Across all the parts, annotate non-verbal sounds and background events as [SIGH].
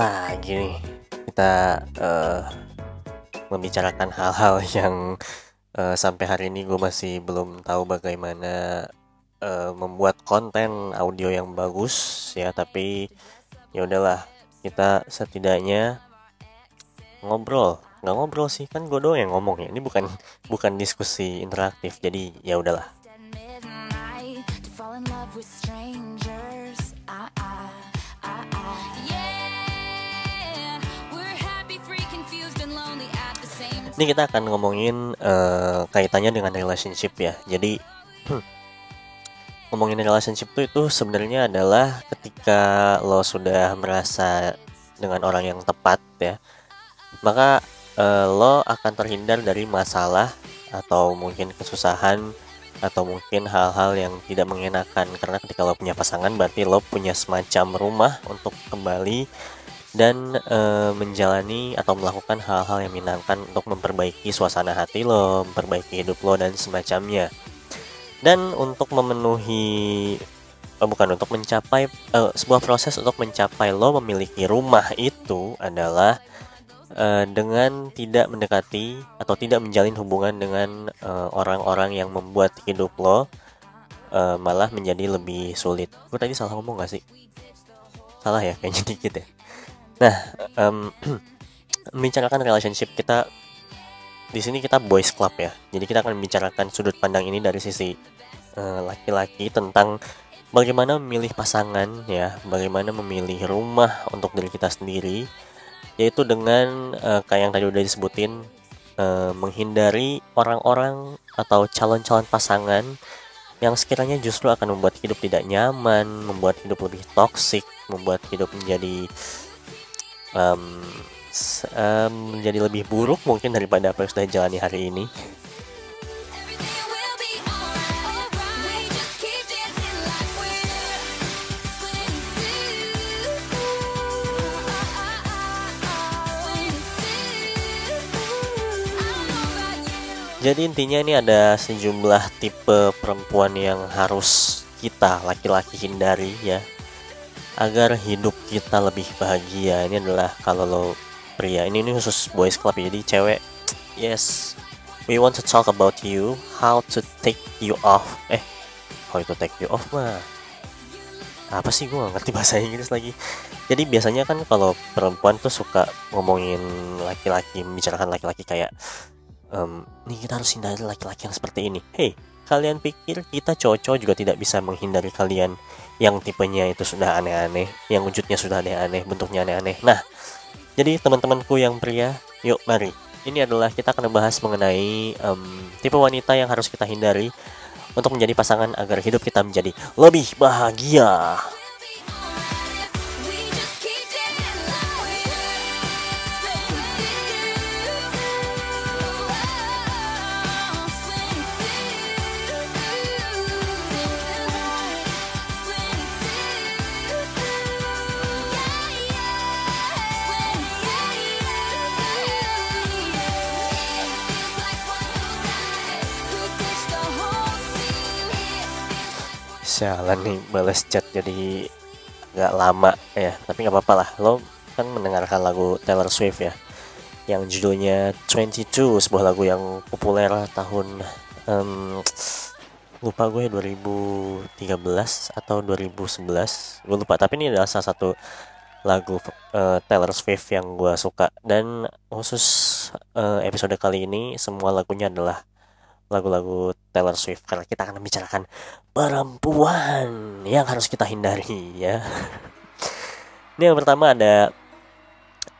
lagi nih. Kita uh, membicarakan hal-hal [LAUGHS] yang uh, sampai hari ini gue masih belum tahu bagaimana uh, membuat konten audio yang bagus ya. Tapi ya udahlah kita setidaknya ngobrol. Nggak ngobrol sih kan gue doang yang ngomong ya. Ini bukan bukan diskusi interaktif. Jadi ya udahlah ini kita akan ngomongin uh, kaitannya dengan relationship ya. Jadi hmm, ngomongin relationship tuh itu sebenarnya adalah ketika lo sudah merasa dengan orang yang tepat ya maka uh, lo akan terhindar dari masalah atau mungkin kesusahan atau mungkin hal-hal yang tidak mengenakan. Karena ketika lo punya pasangan berarti lo punya semacam rumah untuk kembali dan e, menjalani atau melakukan hal-hal yang menyenangkan untuk memperbaiki suasana hati lo, memperbaiki hidup lo dan semacamnya. Dan untuk memenuhi oh bukan untuk mencapai uh, sebuah proses untuk mencapai lo memiliki rumah itu adalah uh, dengan tidak mendekati atau tidak menjalin hubungan dengan orang-orang yang membuat hidup lo malah menjadi lebih sulit. Gue tadi salah ngomong gak sih? Salah ya kayaknya dikit ya. Nah, um, [CLEARS THROAT] membicarakan relationship kita di sini kita boys club ya. Jadi kita akan membicarakan sudut pandang ini dari sisi eh, laki-laki uh, tentang bagaimana memilih pasangan ya, bagaimana memilih rumah untuk diri kita sendiri, yaitu dengan uh, kayak yang tadi udah disebutin uh, menghindari orang-orang atau calon-calon pasangan yang sekiranya justru akan membuat hidup tidak nyaman, membuat hidup lebih toksik, membuat hidup menjadi um, um, menjadi lebih buruk mungkin daripada apa yang sudah jalani hari ini. Jadi intinya ini ada sejumlah tipe perempuan yang harus kita laki-laki hindari ya agar hidup kita lebih bahagia. Ini adalah kalau lo pria. Ini ini khusus boys club ya. Jadi cewek yes. We want to talk about you how to take you off. Eh how to take you off mah? Apa sih? Gue ngerti bahasa Inggris lagi. Jadi biasanya kan kalau perempuan tuh suka ngomongin laki-laki membicarakan laki-laki kayak um, nih kita harus hindari laki-laki yang seperti ini. Hey kalian pikir kita cowok-cowok juga tidak bisa menghindari kalian yang tipenya itu sudah aneh-aneh, yang wujudnya sudah aneh-aneh, bentuknya aneh-aneh. Nah, jadi teman-temanku yang pria, yuk mari. Ini adalah kita akan membahas mengenai um, tipe wanita yang harus kita hindari untuk menjadi pasangan agar hidup kita menjadi lebih bahagia. Sialan nih balas chat jadi nggak lama ya tapi nggak apa-apa lah. Lo kan mendengarkan lagu Taylor Swift ya yang judulnya 22 sebuah lagu yang populer tahun um, lupa gue 2013 atau 2011 gue lupa. Tapi ini adalah salah satu lagu uh, Taylor Swift yang gue suka. Dan khusus uh, episode kali ini semua lagunya adalah lagu-lagu Taylor Swift karena kita akan membicarakan perempuan yang harus kita hindari ya. Ini yang pertama ada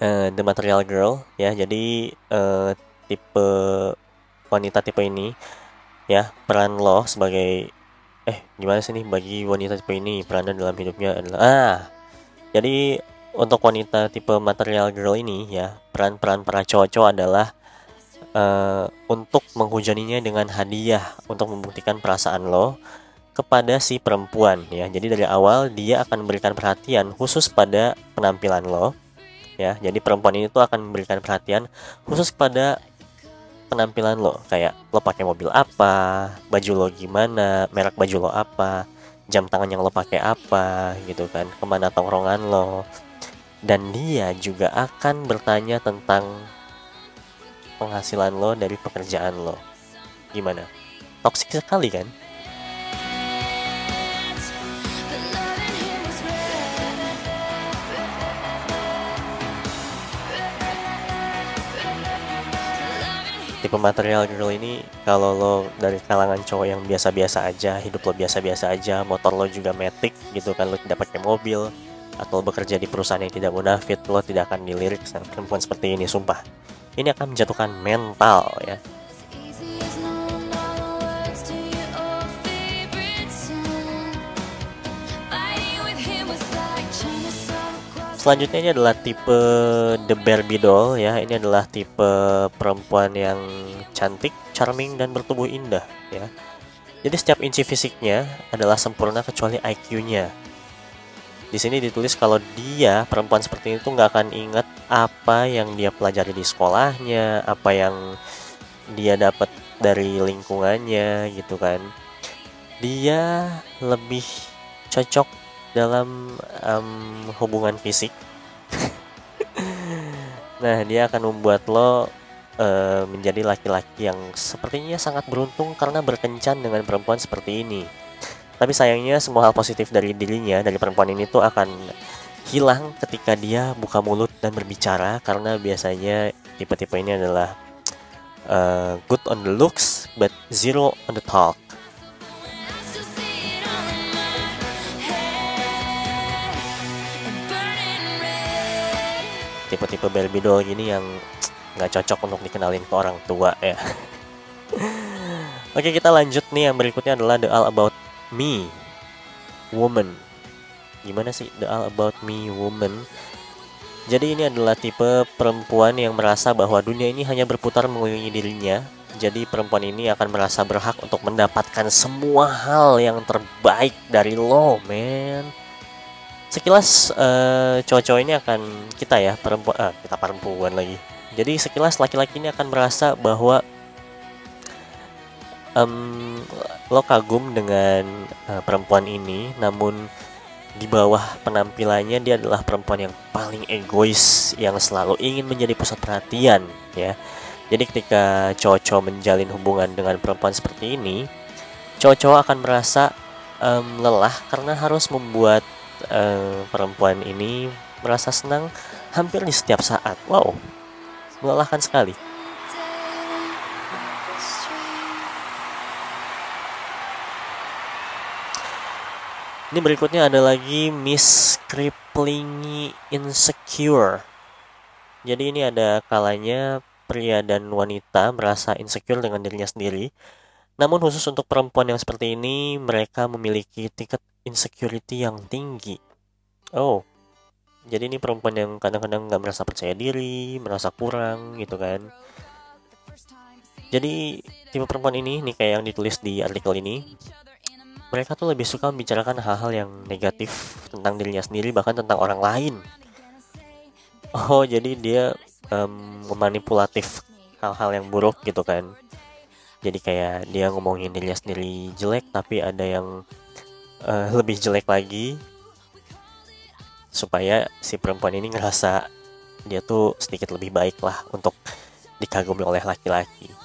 uh, The Material Girl ya. Jadi uh, tipe wanita tipe ini ya peran lo sebagai eh gimana sih nih bagi wanita tipe ini perannya dalam hidupnya adalah ah jadi untuk wanita tipe material girl ini ya peran-peran para cowok-cowok adalah uh, untuk menghujaninya dengan hadiah untuk membuktikan perasaan lo kepada si perempuan ya. Jadi dari awal dia akan memberikan perhatian khusus pada penampilan lo ya. Jadi perempuan ini tuh akan memberikan perhatian khusus pada penampilan lo kayak lo pakai mobil apa, baju lo gimana, merek baju lo apa, jam tangan yang lo pakai apa gitu kan, ke mana tongkrongan lo. dan dia juga akan bertanya tentang penghasilan lo dari pekerjaan lo. Gimana? Toksik sekali kan? Tipe material girl ini kalau lo dari kalangan cowok yang biasa-biasa aja hidup lo biasa-biasa aja motor lo juga metik gitu kan lo tidak pakai mobil atau bekerja di perusahaan yang tidak munafik lo tidak akan dilirik perempuan seperti ini sumpah ini akan menjatuhkan mental ya Selanjutnya ini adalah tipe The Barbie doll ya. Ini adalah tipe perempuan yang cantik, charming dan bertubuh indah ya. Jadi setiap inci fisiknya adalah sempurna kecuali IQ-nya. Di sini ditulis kalau dia perempuan seperti itu nggak akan ingat apa yang dia pelajari di sekolahnya, apa yang dia dapat dari lingkungannya gitu kan. Dia lebih cocok dalam um, hubungan fisik [LAUGHS] nah dia akan membuat lo uh, menjadi laki-laki yang sepertinya sangat beruntung karena berkencan dengan perempuan seperti ini tapi sayangnya semua hal positif dari dirinya dari perempuan ini tuh akan hilang ketika dia buka mulut dan berbicara karena biasanya tipe-tipe ini adalah uh, good on the looks but zero on the talk. Tipe-tipe Barbie doll gini yang nggak cocok untuk dikenalin ke orang tua ya. [LAUGHS] Oke kita lanjut nih. Yang berikutnya adalah The All About Me Woman. Gimana sih? The All About Me Woman. Jadi ini adalah tipe perempuan yang merasa bahwa dunia ini hanya berputar mengelilingi dirinya. Jadi perempuan ini akan merasa berhak untuk mendapatkan semua hal yang terbaik dari lo men sekilas uh, cowok-cowok ini akan kita ya perempuan uh, kita perempuan lagi. Jadi sekilas laki-laki ini akan merasa bahwa um, lo kagum dengan uh, perempuan ini namun di bawah penampilannya dia adalah perempuan yang paling egois yang selalu ingin menjadi pusat perhatian ya jadi ketika cowok-cowok menjalin hubungan dengan perempuan seperti ini cowok-cowok akan merasa um, lelah karena harus membuat uh, perempuan ini merasa senang hampir di setiap saat. Wow, melelahkan sekali. Ini berikutnya ada lagi Miss Crippling Insecure. Jadi ini ada kalanya pria dan wanita merasa insecure dengan dirinya sendiri. Namun khusus untuk perempuan yang seperti ini, mereka memiliki tingkat insecurity yang tinggi. Oh, jadi ini perempuan yang kadang-kadang nggak merasa percaya diri, merasa kurang gitu kan. Jadi tipe perempuan ini, nih kayak yang ditulis di artikel ini, mereka tuh lebih suka membicarakan hal-hal yang negatif tentang dirinya sendiri bahkan tentang orang lain. Oh, jadi dia um, memanipulatif hal-hal yang buruk gitu kan. Jadi kayak dia ngomongin dirinya sendiri jelek tapi ada yang uh, lebih jelek lagi supaya si perempuan ini ngerasa dia tuh sedikit lebih baik lah untuk dikagumi oleh laki-laki.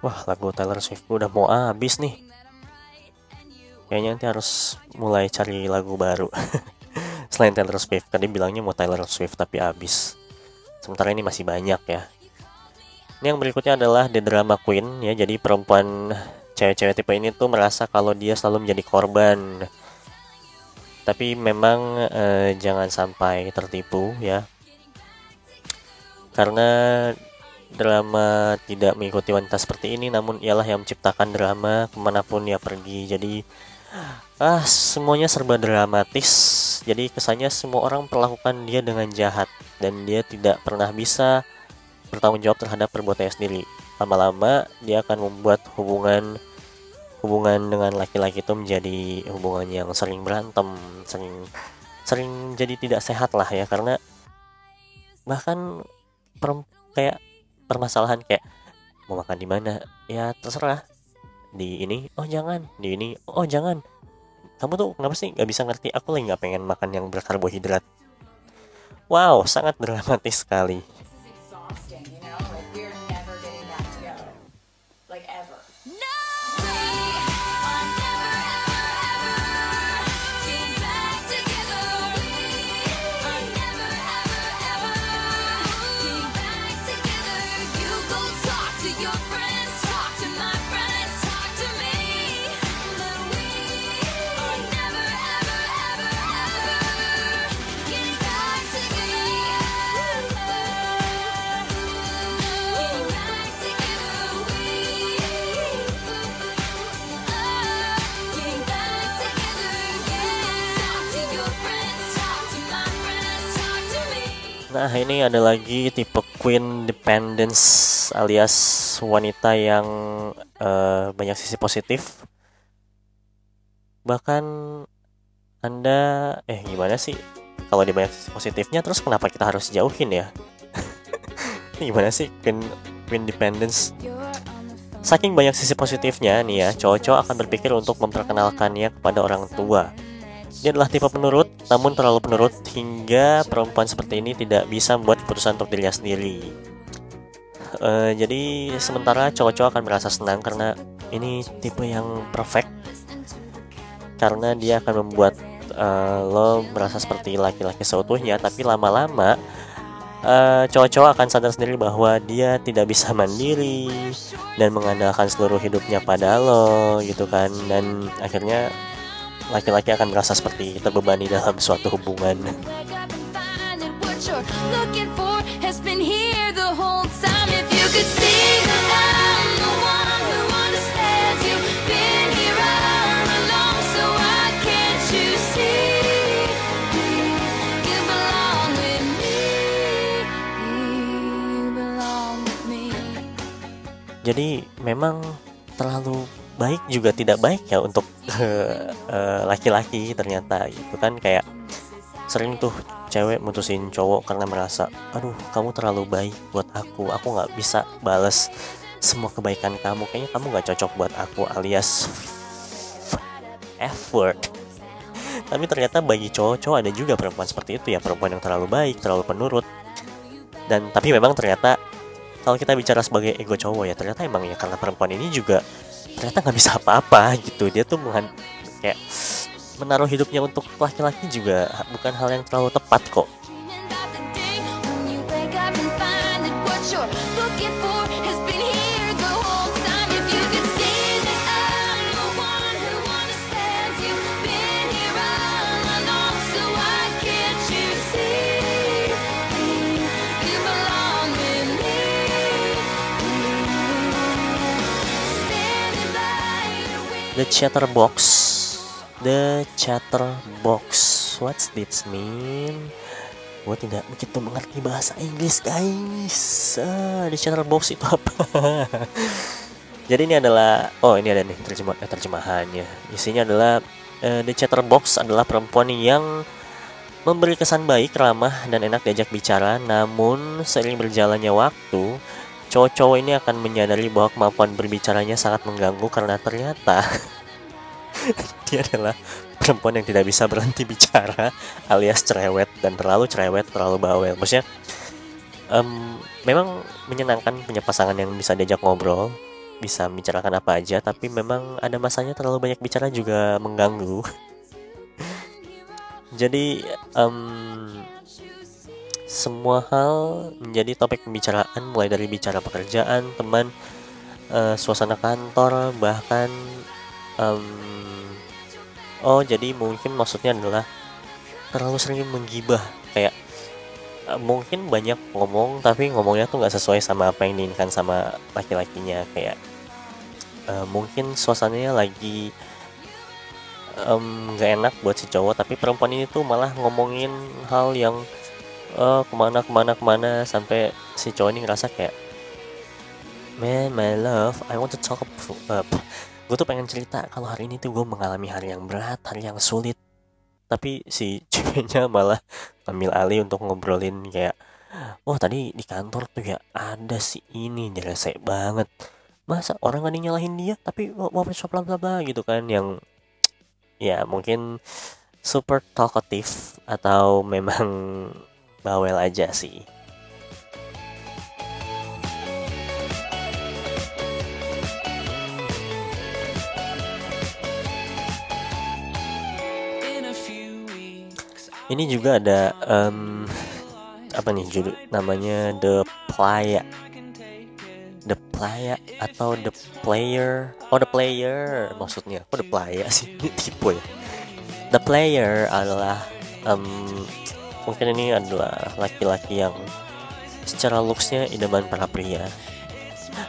Wah lagu Taylor Swift udah mau habis nih. Kayaknya nanti harus mulai cari lagu baru. [LAUGHS] Selain Taylor Swift Tadi bilangnya mau Taylor Swift tapi habis. Sementara ini masih banyak ya. Ini yang berikutnya adalah The Drama Queen ya. Jadi perempuan cewek-cewek tipe ini tuh merasa kalau dia selalu menjadi korban. Tapi memang eh, jangan sampai tertipu ya karena drama tidak mengikuti wanita seperti ini namun ialah yang menciptakan drama ke mana pun ia pergi. Jadi ah semuanya serba dramatis. Jadi kesannya semua orang perlakukan dia dengan jahat. Dan dia tidak pernah bisa bertanggung jawab terhadap perbuatannya sendiri. Lama-lama dia akan membuat hubungan hubungan dengan laki-laki itu menjadi hubungan yang sering berantem sering sering jadi tidak sehat lah ya. Karena bahkan per, kayak permasalahan kayak mau makan di mana? Ya terserah. Di ini? Oh jangan. Di ini? Oh jangan. Kamu tuh kenapa sih nggak bisa ngerti? Aku lagi nggak pengen makan yang berkarbohidrat. Wow sangat dramatis sekali Nah ini ada lagi tipe queen dependence alias wanita yang uh, banyak sisi positif. Bahkan anda eh gimana sih? Kalau di banyak sisi positifnya terus kenapa kita harus jauhin ya? [LAUGHS] Gimana sih queen queen dependence? Saking banyak sisi positifnya nih ya cowok-cowok akan berpikir untuk memperkenalkannya kepada orang tua dia adalah tipe penurut, namun terlalu penurut hingga perempuan seperti ini tidak bisa membuat keputusan untuk dirinya sendiri. Uh, jadi sementara cowok-cowok akan merasa senang karena ini tipe yang perfect karena dia akan membuat uh, lo merasa seperti laki-laki seutuhnya tapi lama-lama uh, cowok-cowok akan sadar sendiri bahwa dia tidak bisa mandiri dan mengandalkan seluruh hidupnya pada lo gitu kan dan akhirnya laki-laki akan merasa seperti terbebani dalam suatu hubungan. Jadi memang terlalu baik juga tidak baik ya untuk [LAUGHS] eh, laki-laki uh, ternyata itu kan. Kayak sering tuh cewek mutusin cowok karena merasa aduh kamu terlalu baik buat aku aku nggak bisa bales semua kebaikan kamu. Kayaknya kamu nggak cocok buat aku alias effort [LAUGHS] tapi ternyata bagi cowok-cowok ada juga perempuan seperti itu ya perempuan yang terlalu baik terlalu penurut. Dan tapi memang ternyata kalau kita bicara sebagai ego cowok ya ternyata emang ya karena perempuan ini juga ternyata nggak bisa apa-apa gitu. Dia tuh menghan kayak menaruh hidupnya untuk laki-laki juga bukan hal yang terlalu tepat kok The Chatterbox. The Chatterbox. What's this mean? Gue tidak begitu mengerti bahasa Inggris guys. Uh, The Chatterbox itu apa? [LAUGHS] Jadi ini adalah Oh ini ada nih terjemah, eh, terjemahannya Isinya adalah uh, The Chatterbox adalah perempuan yang Memberi kesan baik, ramah, dan enak diajak bicara. Namun sering berjalannya waktu cowok-cowok ini akan menyadari bahwa kemampuan berbicaranya sangat mengganggu karena ternyata [LAUGHS] dia adalah perempuan yang tidak bisa berhenti bicara alias cerewet dan terlalu cerewet terlalu bawel. Maksudnya um, memang menyenangkan punya pasangan yang bisa diajak ngobrol bisa bicarakan apa aja tapi memang ada masanya terlalu banyak bicara juga mengganggu. [LAUGHS] Jadi um, semua hal menjadi topik pembicaraan mulai dari bicara pekerjaan, teman, uh, suasana kantor, bahkan um, oh jadi mungkin maksudnya adalah terlalu sering menggibah kayak uh, mungkin banyak ngomong tapi ngomongnya tuh nggak sesuai sama apa yang diinginkan sama laki-lakinya kayak uh, mungkin suasananya lagi um, gak enak buat si cowok tapi perempuan ini tuh malah ngomongin hal yang uh, ke mana ke mana ke mana? Sampai si cowok ini ngerasa kayak man my love I want to talk uh, gue tuh pengen cerita kalau hari ini tuh gue mengalami hari yang berat hari yang sulit. Tapi si [LAUGHS] ceweknya malah ambil alih untuk ngobrolin kayak wah tadi di kantor tuh ya ada si ini rese banget. Masa orang gak nyalahin dia tapi mau bla bla bla gitu kan yang ya mungkin super talkative atau memang bawel aja sih. Ini juga ada um, apa nih judul namanya The Playa. The Playa atau The Player? Oh The Player maksudnya. Kok The Playa sih? [LAUGHS] Tipe ya. The Player adalah um, mungkin ini adalah laki-laki yang secara looksnya idaman para pria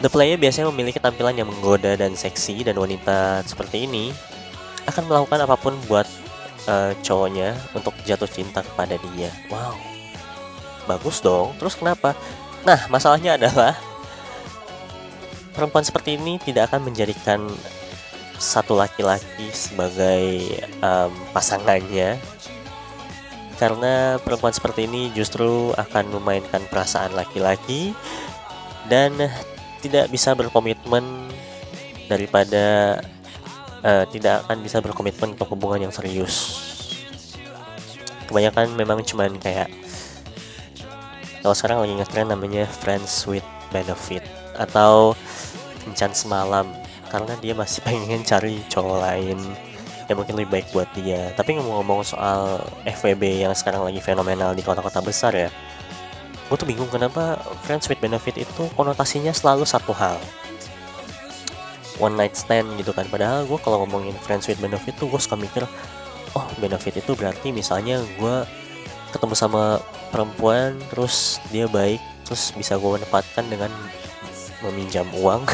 The Player biasanya memiliki tampilan yang menggoda dan seksi dan wanita seperti ini akan melakukan apa pun buat uh, cowoknya untuk jatuh cinta kepada dia. Wow, bagus dong. Terus kenapa? Nah, masalahnya adalah perempuan seperti ini tidak akan menjadikan satu laki-laki sebagai um, pasangannya karena perempuan seperti ini justru akan memainkan perasaan laki-laki dan tidak bisa berkomitmen daripada uh, tidak akan bisa berkomitmen untuk hubungan yang serius. Kebanyakan memang cuman kayak kalau sekarang lagi ngetren namanya friends with benefit atau kencan semalam. Karena dia masih [LAUGHS] pengen cari cowok lain yang mungkin lebih baik buat dia. Tapi ngomong-ngomong soal FWB yang sekarang lagi fenomenal di kota-kota besar ya gue tuh bingung kenapa friends with benefit itu konotasinya selalu satu hal. One night stand gitu kan. Padahal gue kalau ngomongin friends with benefit tuh gue suka mikir oh benefit itu berarti misalnya gue ketemu sama perempuan terus dia baik terus bisa gue manfaatkan dengan meminjam uang [LAUGHS]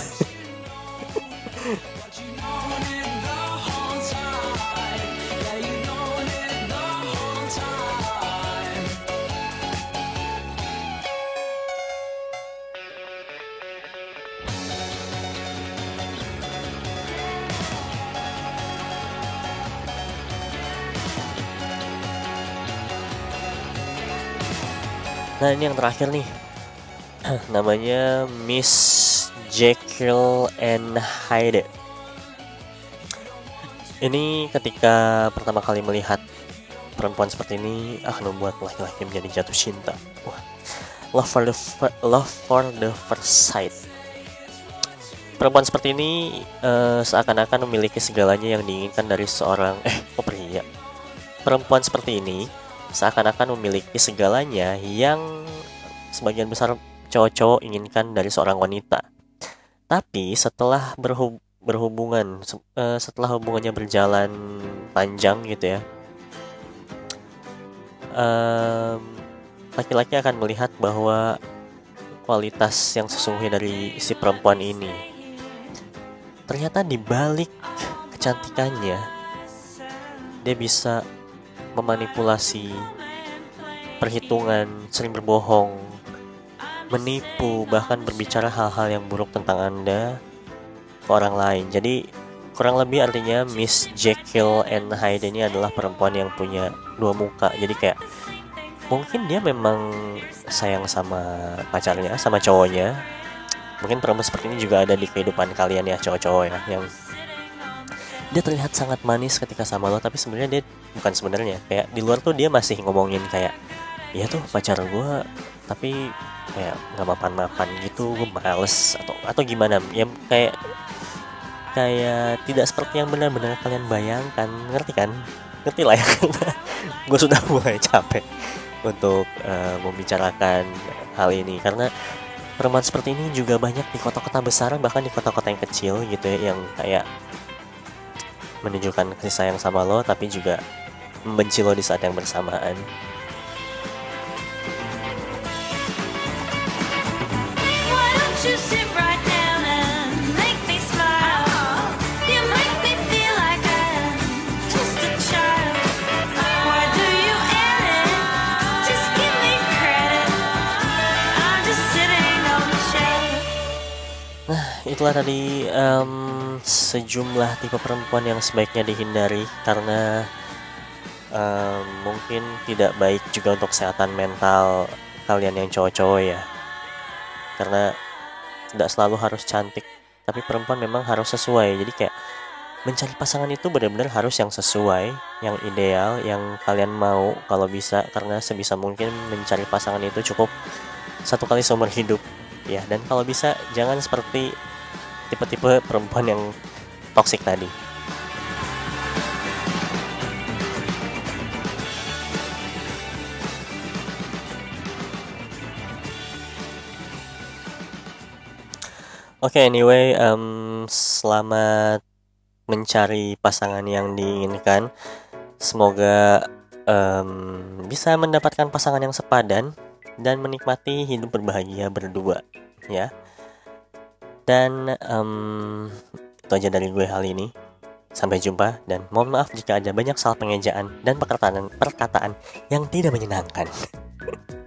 Nah ini yang terakhir nih. [CLEARS THROAT] Namanya Miss Jekyll and Hyde. Ini ketika pertama kali melihat perempuan seperti ini akan membuat laki-laki menjadi jatuh cinta. Wah, love for the love for the first sight. Perempuan seperti ini uh, seakan-akan memiliki segalanya yang diinginkan dari seorang eh oh pria. Perempuan seperti ini seakan-akan memiliki segalanya yang sebagian besar cowok-cowok inginkan dari seorang wanita. Tapi setelah berhub berhubungan, uh, setelah hubungannya berjalan panjang gitu ya, laki-laki um, akan melihat bahwa kualitas yang sesungguhnya dari si perempuan ini ternyata dibalik kecantikannya dia bisa memanipulasi perhitungan, sering berbohong, menipu, bahkan berbicara hal-hal yang buruk tentang Anda ke orang lain. Jadi kurang lebih artinya Miss Jekyll and Hyde ini adalah perempuan yang punya dua muka. Jadi kayak mungkin dia memang sayang sama pacarnya, sama cowoknya. Mungkin perempuan seperti ini juga ada di kehidupan kalian ya cowok-cowok ya yang dia terlihat sangat manis ketika sama lo tapi sebenarnya dia bukan sebenarnya. Kayak di luar tuh dia masih ngomongin kayak iya tuh pacar gue tapi kayak nggak mapan-mapan gitu gue males atau atau gimana. Ya kayak kayak tidak seperti yang benar-benar kalian bayangkan. Ngerti kan? Ngerti lah ya. [LAUGHS] Gue sudah mulai capek untuk uh, membicarakan hal ini. Karena perempuan seperti ini juga banyak di kota-kota besar bahkan di kota-kota yang kecil gitu ya yang kayak menunjukkan kasih sayang sama lo tapi juga membenci lo di saat yang bersamaan itulah tadi um, sejumlah tipe perempuan yang sebaiknya dihindari karena um, mungkin tidak baik juga untuk kesehatan mental kalian yang cowok-cowok ya. Karena tidak selalu harus cantik tapi perempuan memang harus sesuai. Jadi kayak mencari pasangan itu benar-benar harus yang sesuai yang ideal yang kalian mau kalau bisa. Karena sebisa mungkin mencari pasangan itu cukup satu kali seumur hidup ya. Dan kalau bisa jangan seperti tipe-tipe perempuan yang toksik tadi Oke, okay, anyway, um, selamat mencari pasangan yang diinginkan. Semoga um, bisa mendapatkan pasangan yang sepadan dan menikmati hidup berbahagia berdua ya dan um, itu aja dari gue hal ini. Sampai jumpa dan mohon maaf jika ada banyak salah pengejaan dan perkataan perkataan yang tidak menyenangkan [LAUGHS]